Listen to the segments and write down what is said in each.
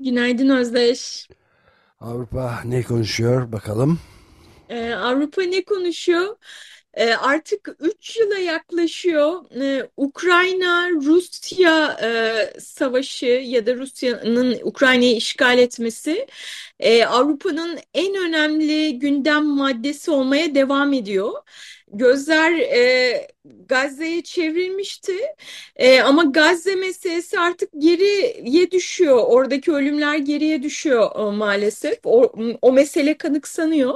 Günaydın Özdeş. Avrupa ne konuşuyor bakalım? Ee, Avrupa ne konuşuyor? Ee, artık 3 yıla yaklaşıyor. Ee, Ukrayna-Rusya e, savaşı ya da Rusya'nın Ukrayna'yı işgal etmesi e, Avrupa'nın en önemli gündem maddesi olmaya devam ediyor. Gözler e, Gazze'ye çevrilmişti e, ama Gazze meselesi artık geriye düşüyor. Oradaki ölümler geriye düşüyor o, maalesef. O, o mesele kanıksanıyor.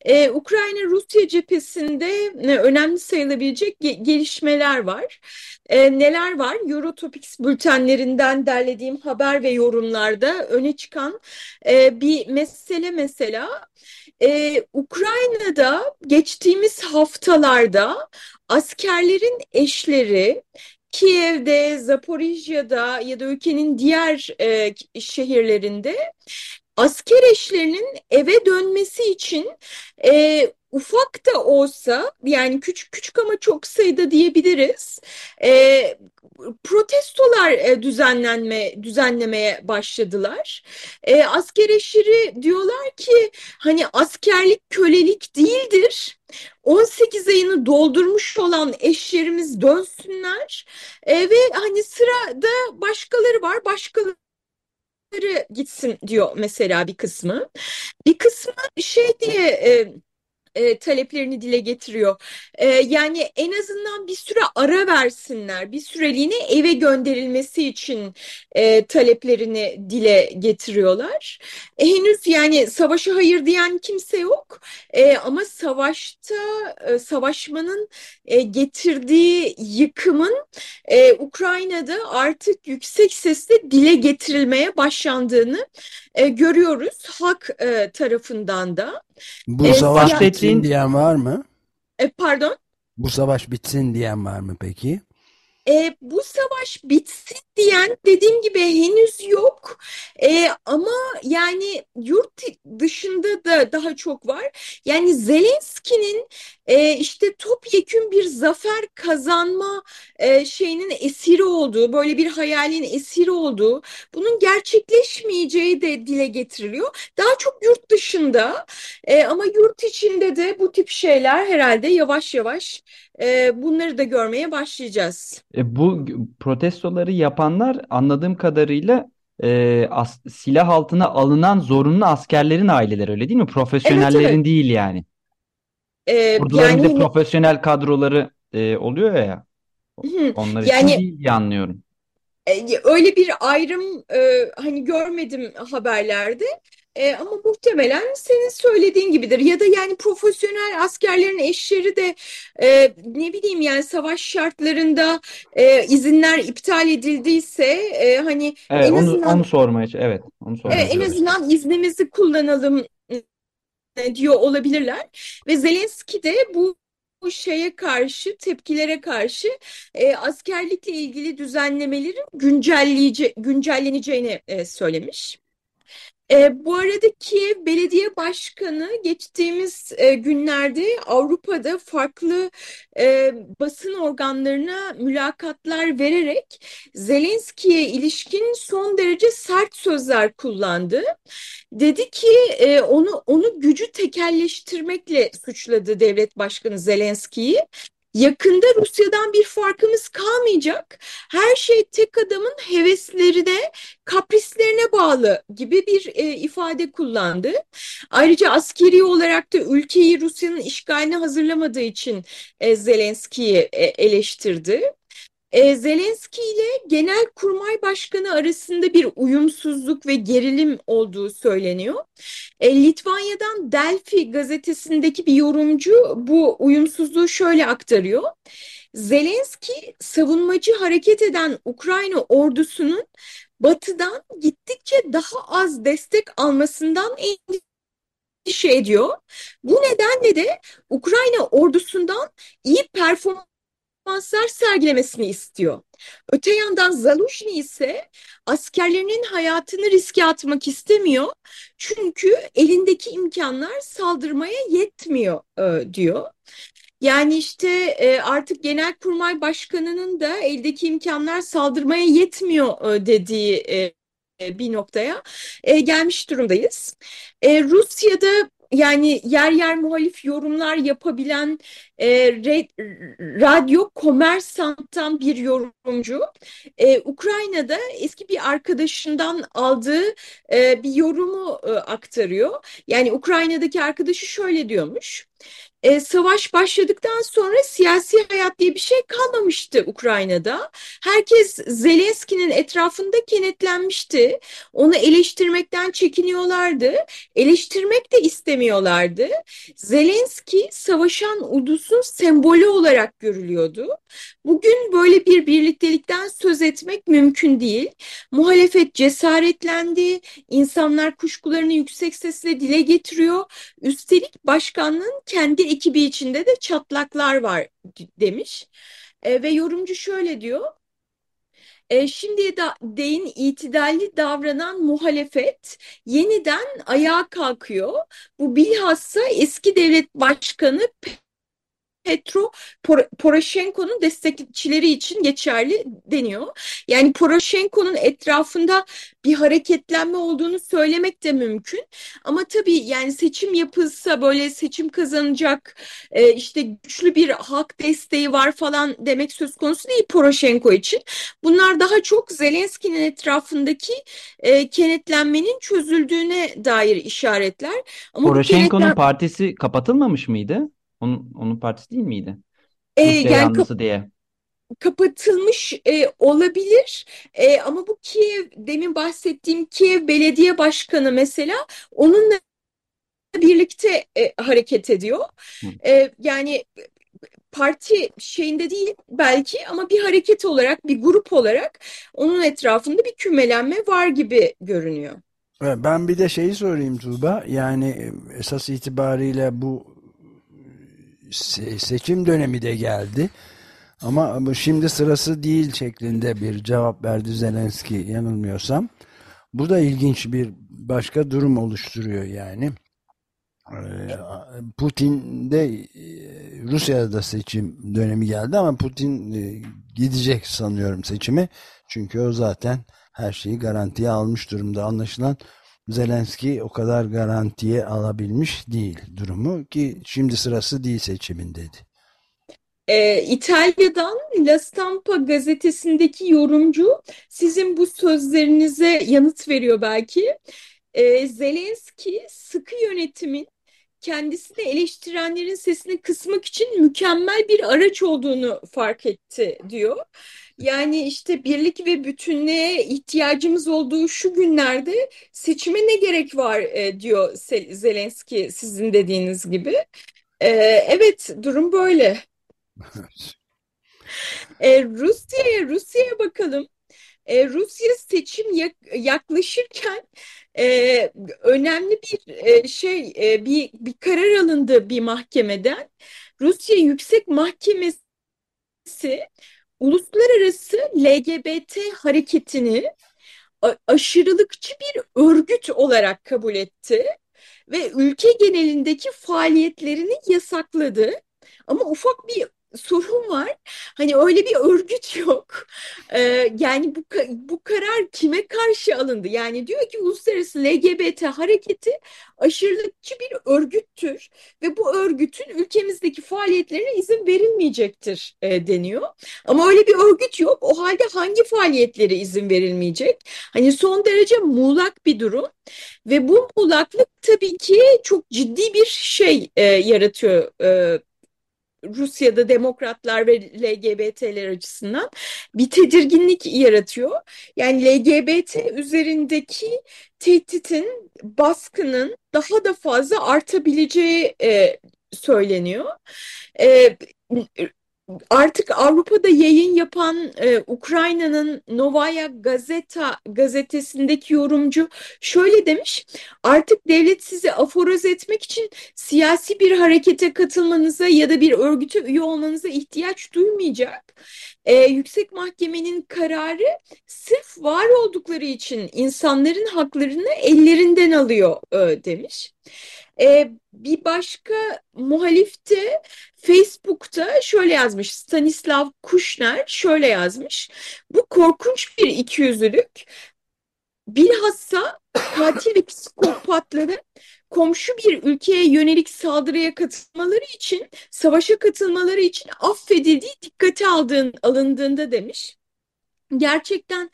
E, Ukrayna-Rusya cephesinde e, önemli sayılabilecek ge gelişmeler var. E, neler var? Eurotopics bültenlerinden derlediğim haber ve yorumlarda öne çıkan e, bir mesele mesela ee, Ukrayna'da geçtiğimiz haftalarda askerlerin eşleri Kiev'de, Zaporijya'da ya da ülkenin diğer e, şehirlerinde asker eşlerinin eve dönmesi için e, ufak da olsa yani küçük küçük ama çok sayıda diyebiliriz e, protestolar e, düzenlenme düzenlemeye başladılar. E, asker eşleri diyorlar ki hani askerlik kölelik değildir. 18 ayını doldurmuş olan eşlerimiz dönsünler e, ve hani sırada başkaları var başkaları gitsin diyor mesela bir kısmı. Bir kısmı şey diye e, e, taleplerini dile getiriyor. E, yani en azından bir süre ara versinler, bir süreliğine eve gönderilmesi için e, taleplerini dile getiriyorlar. E, henüz yani savaşa hayır diyen kimse yok e, ama savaşta e, savaşmanın e, getirdiği yıkımın e, Ukrayna'da artık yüksek sesle dile getirilmeye başlandığını e, görüyoruz halk e, tarafından da. Bu e, savaş bitsin diyen var mı? E, pardon? Bu savaş bitsin diyen var mı peki? E, bu savaş bitsin diyen dediğim gibi henüz yok. E, ama yani yurt dışında da daha çok var. Yani Zelenski'nin e, işte topyekün bir zafer kazanma e, şeyinin esiri olduğu, böyle bir hayalin esiri olduğu, bunun gerçekleşmeyeceği de dile getiriliyor. Daha çok yurt dışında e, ama yurt içinde de bu tip şeyler herhalde yavaş yavaş e, bunları da görmeye başlayacağız. E, bu protestoları yapanlar anladığım kadarıyla e, as, silah altına alınan zorunlu askerlerin aileleri öyle değil mi? Profesyonellerin evet, evet. değil yani. Ee, Orduların yani, profesyonel kadroları e, oluyor ya. Onlar yani, için diye anlıyorum. E, öyle bir ayrım e, hani görmedim haberlerde. E, ama muhtemelen senin söylediğin gibidir. Ya da yani profesyonel askerlerin eşleri de e, ne bileyim yani savaş şartlarında e, izinler iptal edildiyse e, hani evet, en onu, azından onu sormaya evet onu sormaya evet, en azından iznimizi kullanalım diyor olabilirler ve Zelenski de bu bu şeye karşı, tepkilere karşı e, askerlikle ilgili düzenlemelerin güncelleneceğini e, söylemiş. E, bu arada Kiev Belediye Başkanı geçtiğimiz e, günlerde Avrupa'da farklı e, basın organlarına mülakatlar vererek Zelenski'ye ilişkin son derece sert sözler kullandı. Dedi ki e, onu onu gücü tekelleştirmekle suçladı devlet başkanı Zelenski'yi yakında Rusya'dan bir farkımız kalmayacak. Her şey tek adamın heveslerine, kaprislerine bağlı gibi bir e, ifade kullandı. Ayrıca askeri olarak da ülkeyi Rusya'nın işgaline hazırlamadığı için e, Zelenski'yi e, eleştirdi. E, Zelenski ile Genelkurmay Başkanı arasında bir uyumsuzluk ve gerilim olduğu söyleniyor. E, Litvanya'dan Delphi gazetesindeki bir yorumcu bu uyumsuzluğu şöyle aktarıyor. Zelenski savunmacı hareket eden Ukrayna ordusunun batıdan gittikçe daha az destek almasından endişe ediyor. Bu nedenle de Ukrayna ordusundan iyi performans performanslar sergilemesini istiyor. Öte yandan Zaluzhny ise askerlerinin hayatını riske atmak istemiyor. Çünkü elindeki imkanlar saldırmaya yetmiyor e, diyor. Yani işte e, artık Genelkurmay Başkanı'nın da eldeki imkanlar saldırmaya yetmiyor e, dediği e, bir noktaya e, gelmiş durumdayız. E, Rusya'da yani yer yer muhalif yorumlar yapabilen e, re, radyo komersanttan bir yorumcu e, Ukrayna'da eski bir arkadaşından aldığı e, bir yorumu e, aktarıyor. Yani Ukrayna'daki arkadaşı şöyle diyormuş e, savaş başladıktan sonra siyasi hayat diye bir şey kalmamıştı Ukrayna'da. Herkes Zelenski'nin etrafında kenetlenmişti. Onu eleştirmekten çekiniyorlardı. Eleştirmek de istemiyorlardı. Zelenski savaşan ulusun sembolü olarak görülüyordu. Bugün böyle bir birliktelikten söz etmek mümkün değil. Muhalefet cesaretlendi. İnsanlar kuşkularını yüksek sesle dile getiriyor. Üstelik başkanlığın kendi ekibi içinde de çatlaklar var demiş. E, ve yorumcu şöyle diyor. E, şimdiye da değin itidalli davranan muhalefet yeniden ayağa kalkıyor. Bu bilhassa eski devlet başkanı Petro Poroshenko'nun destekçileri için geçerli deniyor. Yani Poroshenko'nun etrafında bir hareketlenme olduğunu söylemek de mümkün. Ama tabii yani seçim yapılsa böyle seçim kazanacak e, işte güçlü bir halk desteği var falan demek söz konusu değil Poroshenko için. Bunlar daha çok Zelenski'nin etrafındaki e, kenetlenmenin çözüldüğüne dair işaretler. Ama Poroshenko'nun kenetlen... partisi kapatılmamış mıydı? Onun, onun partisi değil miydi? Rusya yani yanlısı diye. Kapatılmış e, olabilir e, ama bu Kiev demin bahsettiğim Kiev Belediye Başkanı mesela onunla birlikte e, hareket ediyor. E, yani parti şeyinde değil belki ama bir hareket olarak bir grup olarak onun etrafında bir kümelenme var gibi görünüyor. Ben bir de şeyi sorayım Tuğba yani esas itibariyle bu seçim dönemi de geldi. Ama şimdi sırası değil şeklinde bir cevap verdi Zelenski yanılmıyorsam. Bu da ilginç bir başka durum oluşturuyor yani. Ee, Putin de e, Rusya'da da seçim dönemi geldi ama Putin e, gidecek sanıyorum seçimi. Çünkü o zaten her şeyi garantiye almış durumda. Anlaşılan Zelenski o kadar garantiye alabilmiş değil durumu ki şimdi sırası değil seçimin dedi. Ee, İtalya'dan La Stampa gazetesindeki yorumcu sizin bu sözlerinize yanıt veriyor belki. Ee, Zelenski sıkı yönetimin kendisini eleştirenlerin sesini kısmak için mükemmel bir araç olduğunu fark etti diyor. Yani işte birlik ve bütünlüğe ihtiyacımız olduğu şu günlerde seçime ne gerek var e, diyor Zelenski sizin dediğiniz gibi. E, evet durum böyle. e, Rusya'ya Rusya'ya bakalım. E, Rusya seçim yaklaşırken e, önemli bir e, şey e, bir bir karar alındı bir mahkemeden. Rusya Yüksek Mahkemesi uluslararası LGBT hareketini aşırılıkçı bir örgüt olarak kabul etti ve ülke genelindeki faaliyetlerini yasakladı. Ama ufak bir sorun var. Hani öyle bir örgüt yok. Ee, yani bu, bu karar kime karşı alındı? Yani diyor ki uluslararası LGBT hareketi aşırılıkçı bir örgüttür ve bu örgütün ülkemizdeki faaliyetlerine izin verilmeyecektir e, deniyor. Ama öyle bir örgüt yok. O halde hangi faaliyetlere izin verilmeyecek? Hani son derece muğlak bir durum ve bu muğlaklık tabii ki çok ciddi bir şey e, yaratıyor e, Rusya'da demokratlar ve LGBT'ler açısından bir tedirginlik yaratıyor. Yani LGBT üzerindeki tehditin, baskının daha da fazla artabileceği e, söyleniyor. E, artık Avrupa'da yayın yapan e, Ukrayna'nın Novaya Gazeta gazetesindeki yorumcu şöyle demiş. Artık devlet sizi aforoz etmek için siyasi bir harekete katılmanıza ya da bir örgüte üye olmanıza ihtiyaç duymayacak. E, yüksek mahkemenin kararı sırf var oldukları için insanların haklarını ellerinden alıyor e, demiş. E, bir başka muhalif de Facebook'ta şöyle yazmış. Stanislav Kushner şöyle yazmış. Bu korkunç bir ikiyüzlülük. Bilhassa katil ve psikopatların komşu bir ülkeye yönelik saldırıya katılmaları için, savaşa katılmaları için affedildiği dikkate aldığın, alındığında demiş gerçekten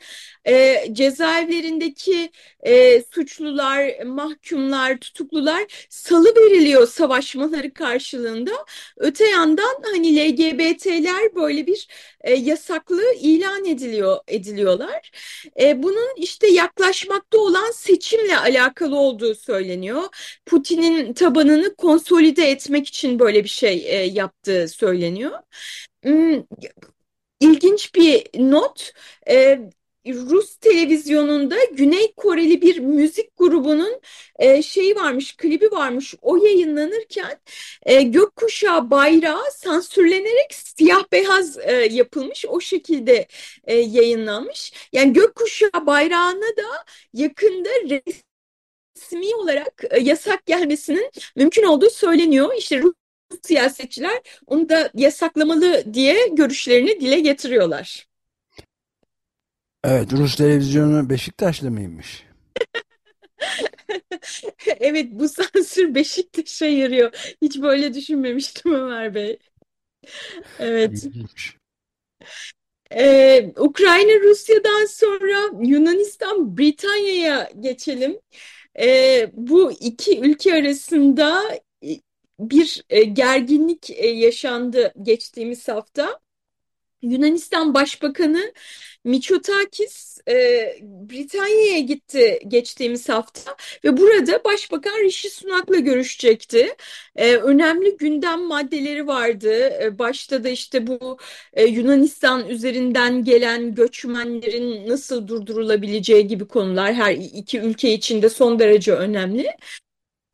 e, cezaevlerindeki e, suçlular, mahkumlar, tutuklular salı veriliyor savaşmaları karşılığında. Öte yandan hani LGBT'ler böyle bir e, yasaklı ilan ediliyor ediliyorlar. E, bunun işte yaklaşmakta olan seçimle alakalı olduğu söyleniyor. Putin'in tabanını konsolide etmek için böyle bir şey e, yaptığı söyleniyor. İlginç bir not. E, Rus televizyonunda Güney Koreli bir müzik grubunun e, şeyi varmış, klibi varmış. O yayınlanırken e, gökkuşağı bayrağı sansürlenerek siyah beyaz e, yapılmış. O şekilde e, yayınlanmış. Yani gökkuşağı bayrağına da yakında resmi olarak e, yasak gelmesinin mümkün olduğu söyleniyor. İşte Rus siyasetçiler onu da yasaklamalı diye görüşlerini dile getiriyorlar. Evet, Rus televizyonu Beşiktaşlı mıymış? evet, bu sansür Beşiktaş'a yarıyor. Hiç böyle düşünmemiştim Ömer Bey. Evet. Ee, Ukrayna Rusya'dan sonra Yunanistan Britanya'ya geçelim. Ee, bu iki ülke arasında bir e, gerginlik e, yaşandı geçtiğimiz hafta. Yunanistan Başbakanı Mitsotakis e, Britanya'ya gitti geçtiğimiz hafta ve burada Başbakan Rishi Sunak'la görüşecekti. E, önemli gündem maddeleri vardı. E, başta da işte bu e, Yunanistan üzerinden gelen göçmenlerin nasıl durdurulabileceği gibi konular her iki ülke için de son derece önemli.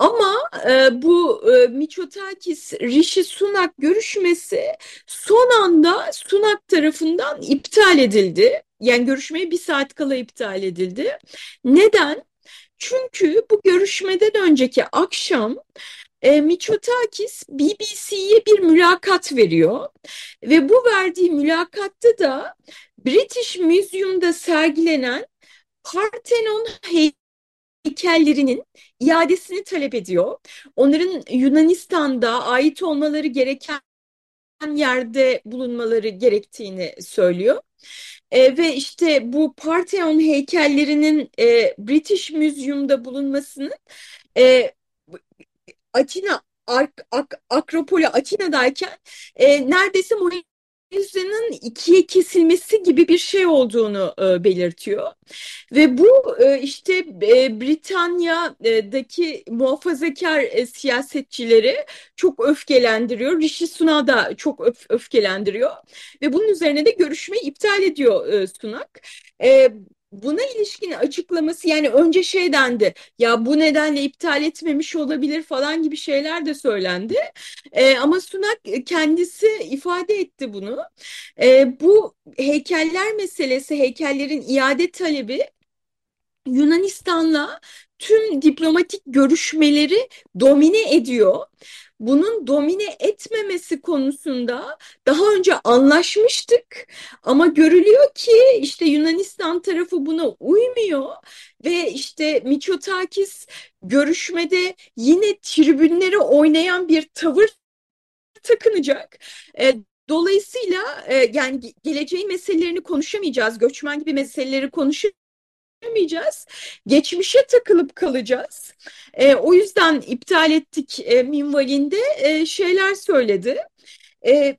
Ama e, bu e, Mitsotakis Rishi Sunak görüşmesi son anda Sunak tarafından iptal edildi. Yani görüşmeye bir saat kala iptal edildi. Neden? Çünkü bu görüşmeden önceki akşam e, Mitsotakis BBC'ye bir mülakat veriyor ve bu verdiği mülakatta da British Museum'da sergilenen Parthenon heykellerinin iadesini talep ediyor. Onların Yunanistan'da ait olmaları gereken yerde bulunmaları gerektiğini söylüyor. E, ve işte bu Parthenon heykellerinin e, British Museum'da bulunmasının e, Atina Ak, Ak, Akropolü Atina'dayken e, neredeyse Mona Lisa'nın ikiye kesilmesi gibi bir şey olduğunu e, belirtiyor. Ve bu e, işte e, Britanya'daki muhafazakar e, siyasetçileri çok öfkelendiriyor. Rishi Sunak da çok öf öfkelendiriyor. Ve bunun üzerine de görüşmeyi iptal ediyor e, Sunak. E, buna ilişkin açıklaması yani önce şey dendi ya bu nedenle iptal etmemiş olabilir falan gibi şeyler de söylendi. E, ama Sunak kendisi ifade etti bunu. E, bu heykeller meselesi, heykellerin iade talebi Yunanistan'la tüm diplomatik görüşmeleri domine ediyor bunun domine etmemesi konusunda daha önce anlaşmıştık ama görülüyor ki işte Yunanistan tarafı buna uymuyor ve işte Mitsotakis görüşmede yine tribünlere oynayan bir tavır takınacak. E, dolayısıyla e, yani geleceğin meselelerini konuşamayacağız, göçmen gibi meseleleri konuşamayacağız yapamayacağız. Geçmişe takılıp kalacağız. E, o yüzden iptal ettik e, minvalinde e, şeyler söyledi. E,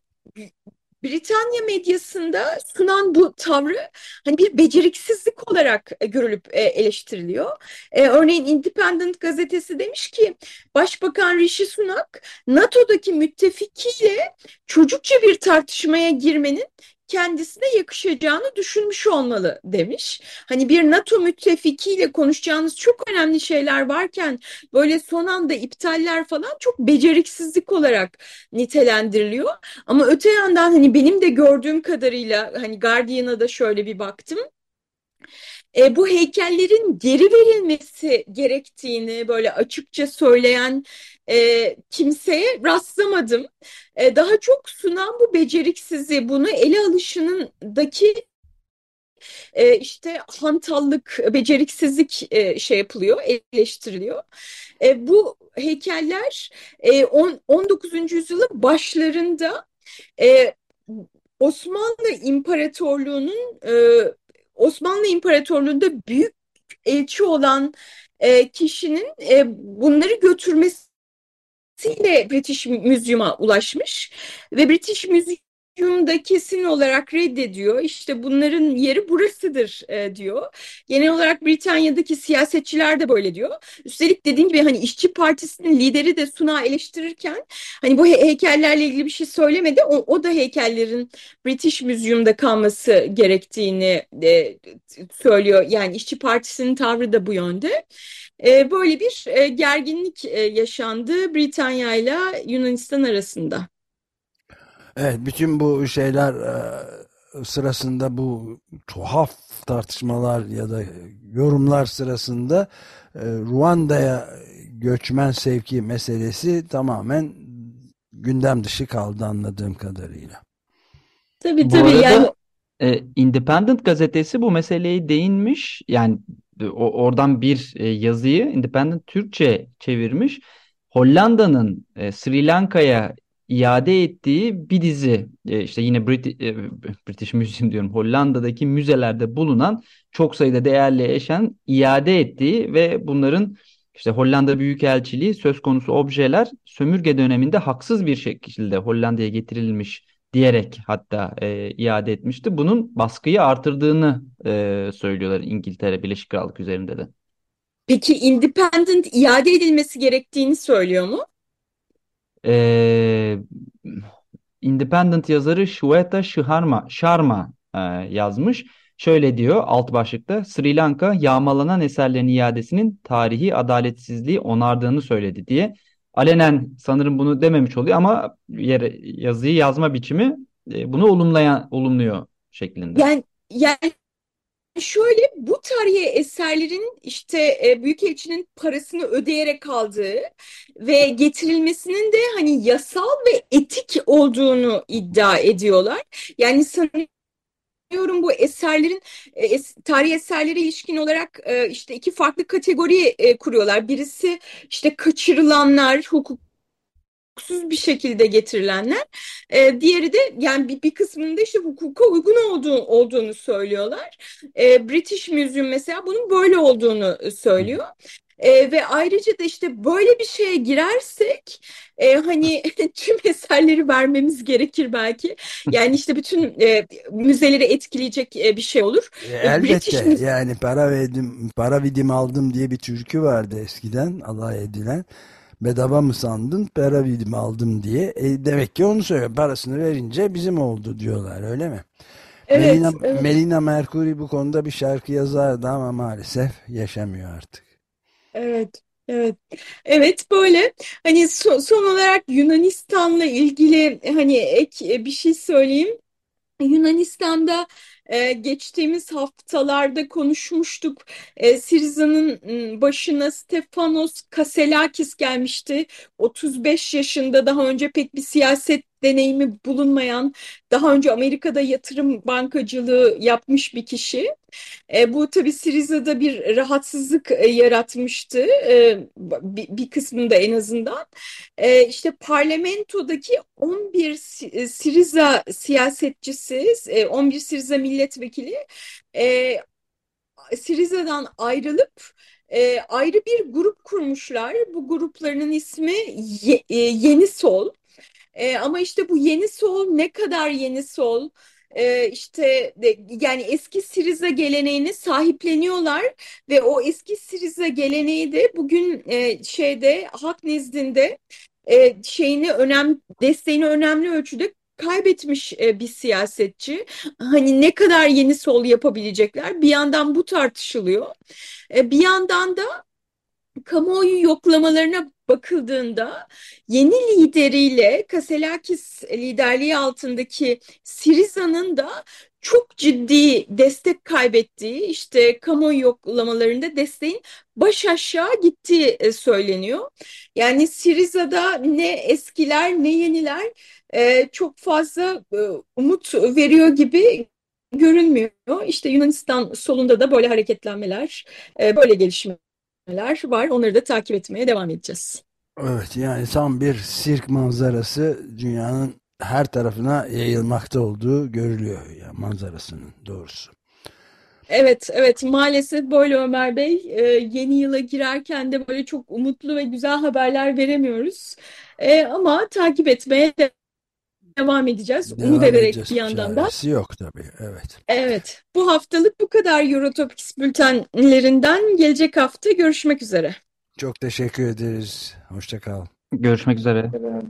Britanya medyasında sunan bu tavrı hani bir beceriksizlik olarak görülüp e, eleştiriliyor. E, örneğin Independent gazetesi demiş ki Başbakan Rishi Sunak NATO'daki müttefikiyle çocukça bir tartışmaya girmenin kendisine yakışacağını düşünmüş olmalı demiş. Hani bir NATO müttefikiyle konuşacağınız çok önemli şeyler varken böyle son anda iptaller falan çok beceriksizlik olarak nitelendiriliyor. Ama öte yandan hani benim de gördüğüm kadarıyla hani Guardian'a da şöyle bir baktım e, bu heykellerin geri verilmesi gerektiğini böyle açıkça söyleyen e, kimseye rastlamadım. E, daha çok sunan bu beceriksizliği, bunu ele alışınındaki e, işte hantallık, beceriksizlik e, şey yapılıyor, eleştiriliyor. E, bu heykeller e, on, 19. yüzyılın başlarında e, Osmanlı İmparatorluğu'nun e, Osmanlı İmparatorluğu'nda büyük elçi olan e, kişinin e, bunları götürmesiyle British Museum'a ulaşmış ve British Museum Hume'da kesin olarak reddediyor. İşte bunların yeri burasıdır e, diyor. Genel olarak Britanya'daki siyasetçiler de böyle diyor. Üstelik dediğim gibi hani işçi partisinin lideri de Suna eleştirirken hani bu heykellerle ilgili bir şey söylemedi. O, o da heykellerin British Museum'da kalması gerektiğini e, söylüyor. Yani işçi partisinin tavrı da bu yönde. E, böyle bir e, gerginlik e, yaşandı Britanya ile Yunanistan arasında. Evet, bütün bu şeyler e, sırasında bu tuhaf tartışmalar ya da yorumlar sırasında Ruanda'ya göçmen sevki meselesi tamamen gündem dışı kaldı anladığım kadarıyla. Tabii tabii arada, yani e, Independent gazetesi bu meseleyi değinmiş. Yani o, oradan bir yazıyı Independent Türkçe çevirmiş. Hollanda'nın Sri Lanka'ya iade ettiği bir dizi e, işte yine Brit e, British Museum diyorum Hollanda'daki müzelerde bulunan çok sayıda değerli eşen iade ettiği ve bunların işte Hollanda Büyükelçiliği söz konusu objeler sömürge döneminde haksız bir şekilde Hollanda'ya getirilmiş diyerek hatta e, iade etmişti. Bunun baskıyı artırdığını e, söylüyorlar İngiltere Birleşik Krallık üzerinde de. Peki independent iade edilmesi gerektiğini söylüyor mu? e, Independent yazarı Shweta Sharma, Sharma e, yazmış. Şöyle diyor alt başlıkta Sri Lanka yağmalanan eserlerin iadesinin tarihi adaletsizliği onardığını söyledi diye. Alenen sanırım bunu dememiş oluyor ama yere, yazıyı yazma biçimi e, bunu olumlayan olumluyor şeklinde. Yani yani Şöyle bu tarihi eserlerin işte e, Büyükelçinin parasını ödeyerek aldığı ve getirilmesinin de hani yasal ve etik olduğunu iddia ediyorlar. Yani sanıyorum bu eserlerin e, es, tarihi eserlere ilişkin olarak e, işte iki farklı kategori e, kuruyorlar. Birisi işte kaçırılanlar, hukuk hukuksuz bir şekilde getirilenler. E, diğeri de yani bir, bir kısmında işte hukuka uygun olduğu, olduğunu söylüyorlar. E, British Museum mesela bunun böyle olduğunu söylüyor. E, ve ayrıca da işte böyle bir şeye girersek e, hani tüm eserleri vermemiz gerekir belki. Yani işte bütün e, müzeleri etkileyecek e, bir şey olur. E, elbette British... yani para verdim, para vidim aldım diye bir türkü vardı eskiden alay edilen bedava mı sandın para mi aldım diye. E, demek ki onu söylüyor. Parasını verince bizim oldu diyorlar öyle mi? Evet, Melina, evet. Melina Mercury bu konuda bir şarkı yazardı ama maalesef yaşamıyor artık. Evet. Evet. Evet böyle hani son, son olarak Yunanistan'la ilgili hani ek bir şey söyleyeyim. Yunanistan'da e, geçtiğimiz haftalarda konuşmuştuk. E, Siriza'nın başına Stefanos Kaselakis gelmişti. 35 yaşında daha önce pek bir siyaset deneyimi bulunmayan, daha önce Amerika'da yatırım bankacılığı yapmış bir kişi. E, bu tabii Siriza'da bir rahatsızlık e, yaratmıştı e, bir, bir kısmında en azından. E, işte parlamentodaki 11 e, Siriza siyasetçisi, e, 11 Siriza milletvekili e, Siriza'dan ayrılıp e, ayrı bir grup kurmuşlar. Bu gruplarının ismi Ye, e, Yeni Sol. E, ama işte bu Yeni Sol ne kadar Yeni Sol? e, işte de, yani eski Siriza geleneğini sahipleniyorlar ve o eski Siriza geleneği de bugün e, şeyde halk nezdinde e, şeyini önem desteğini önemli ölçüde kaybetmiş e, bir siyasetçi. Hani ne kadar yeni sol yapabilecekler? Bir yandan bu tartışılıyor. E, bir yandan da kamuoyu yoklamalarına bakıldığında yeni lideriyle Kaselakis liderliği altındaki Siriza'nın da çok ciddi destek kaybettiği işte kamuoyu yoklamalarında desteğin baş aşağı gittiği e, söyleniyor. Yani Siriza'da ne eskiler ne yeniler e, çok fazla e, umut veriyor gibi görünmüyor. İşte Yunanistan solunda da böyle hareketlenmeler, böyle gelişmeler var. Onları da takip etmeye devam edeceğiz. Evet yani tam bir sirk manzarası dünyanın her tarafına yayılmakta olduğu görülüyor ya yani manzarasının doğrusu. Evet, evet maalesef böyle Ömer Bey. E, yeni yıla girerken de böyle çok umutlu ve güzel haberler veremiyoruz. E, ama takip etmeye devam edeceğiz. Devam Umut ederek bir yandan da. yok tabii, evet. Evet, bu haftalık bu kadar Eurotopics bültenlerinden. Gelecek hafta görüşmek üzere. Çok teşekkür ederiz. Hoşçakal. Görüşmek üzere. Evet.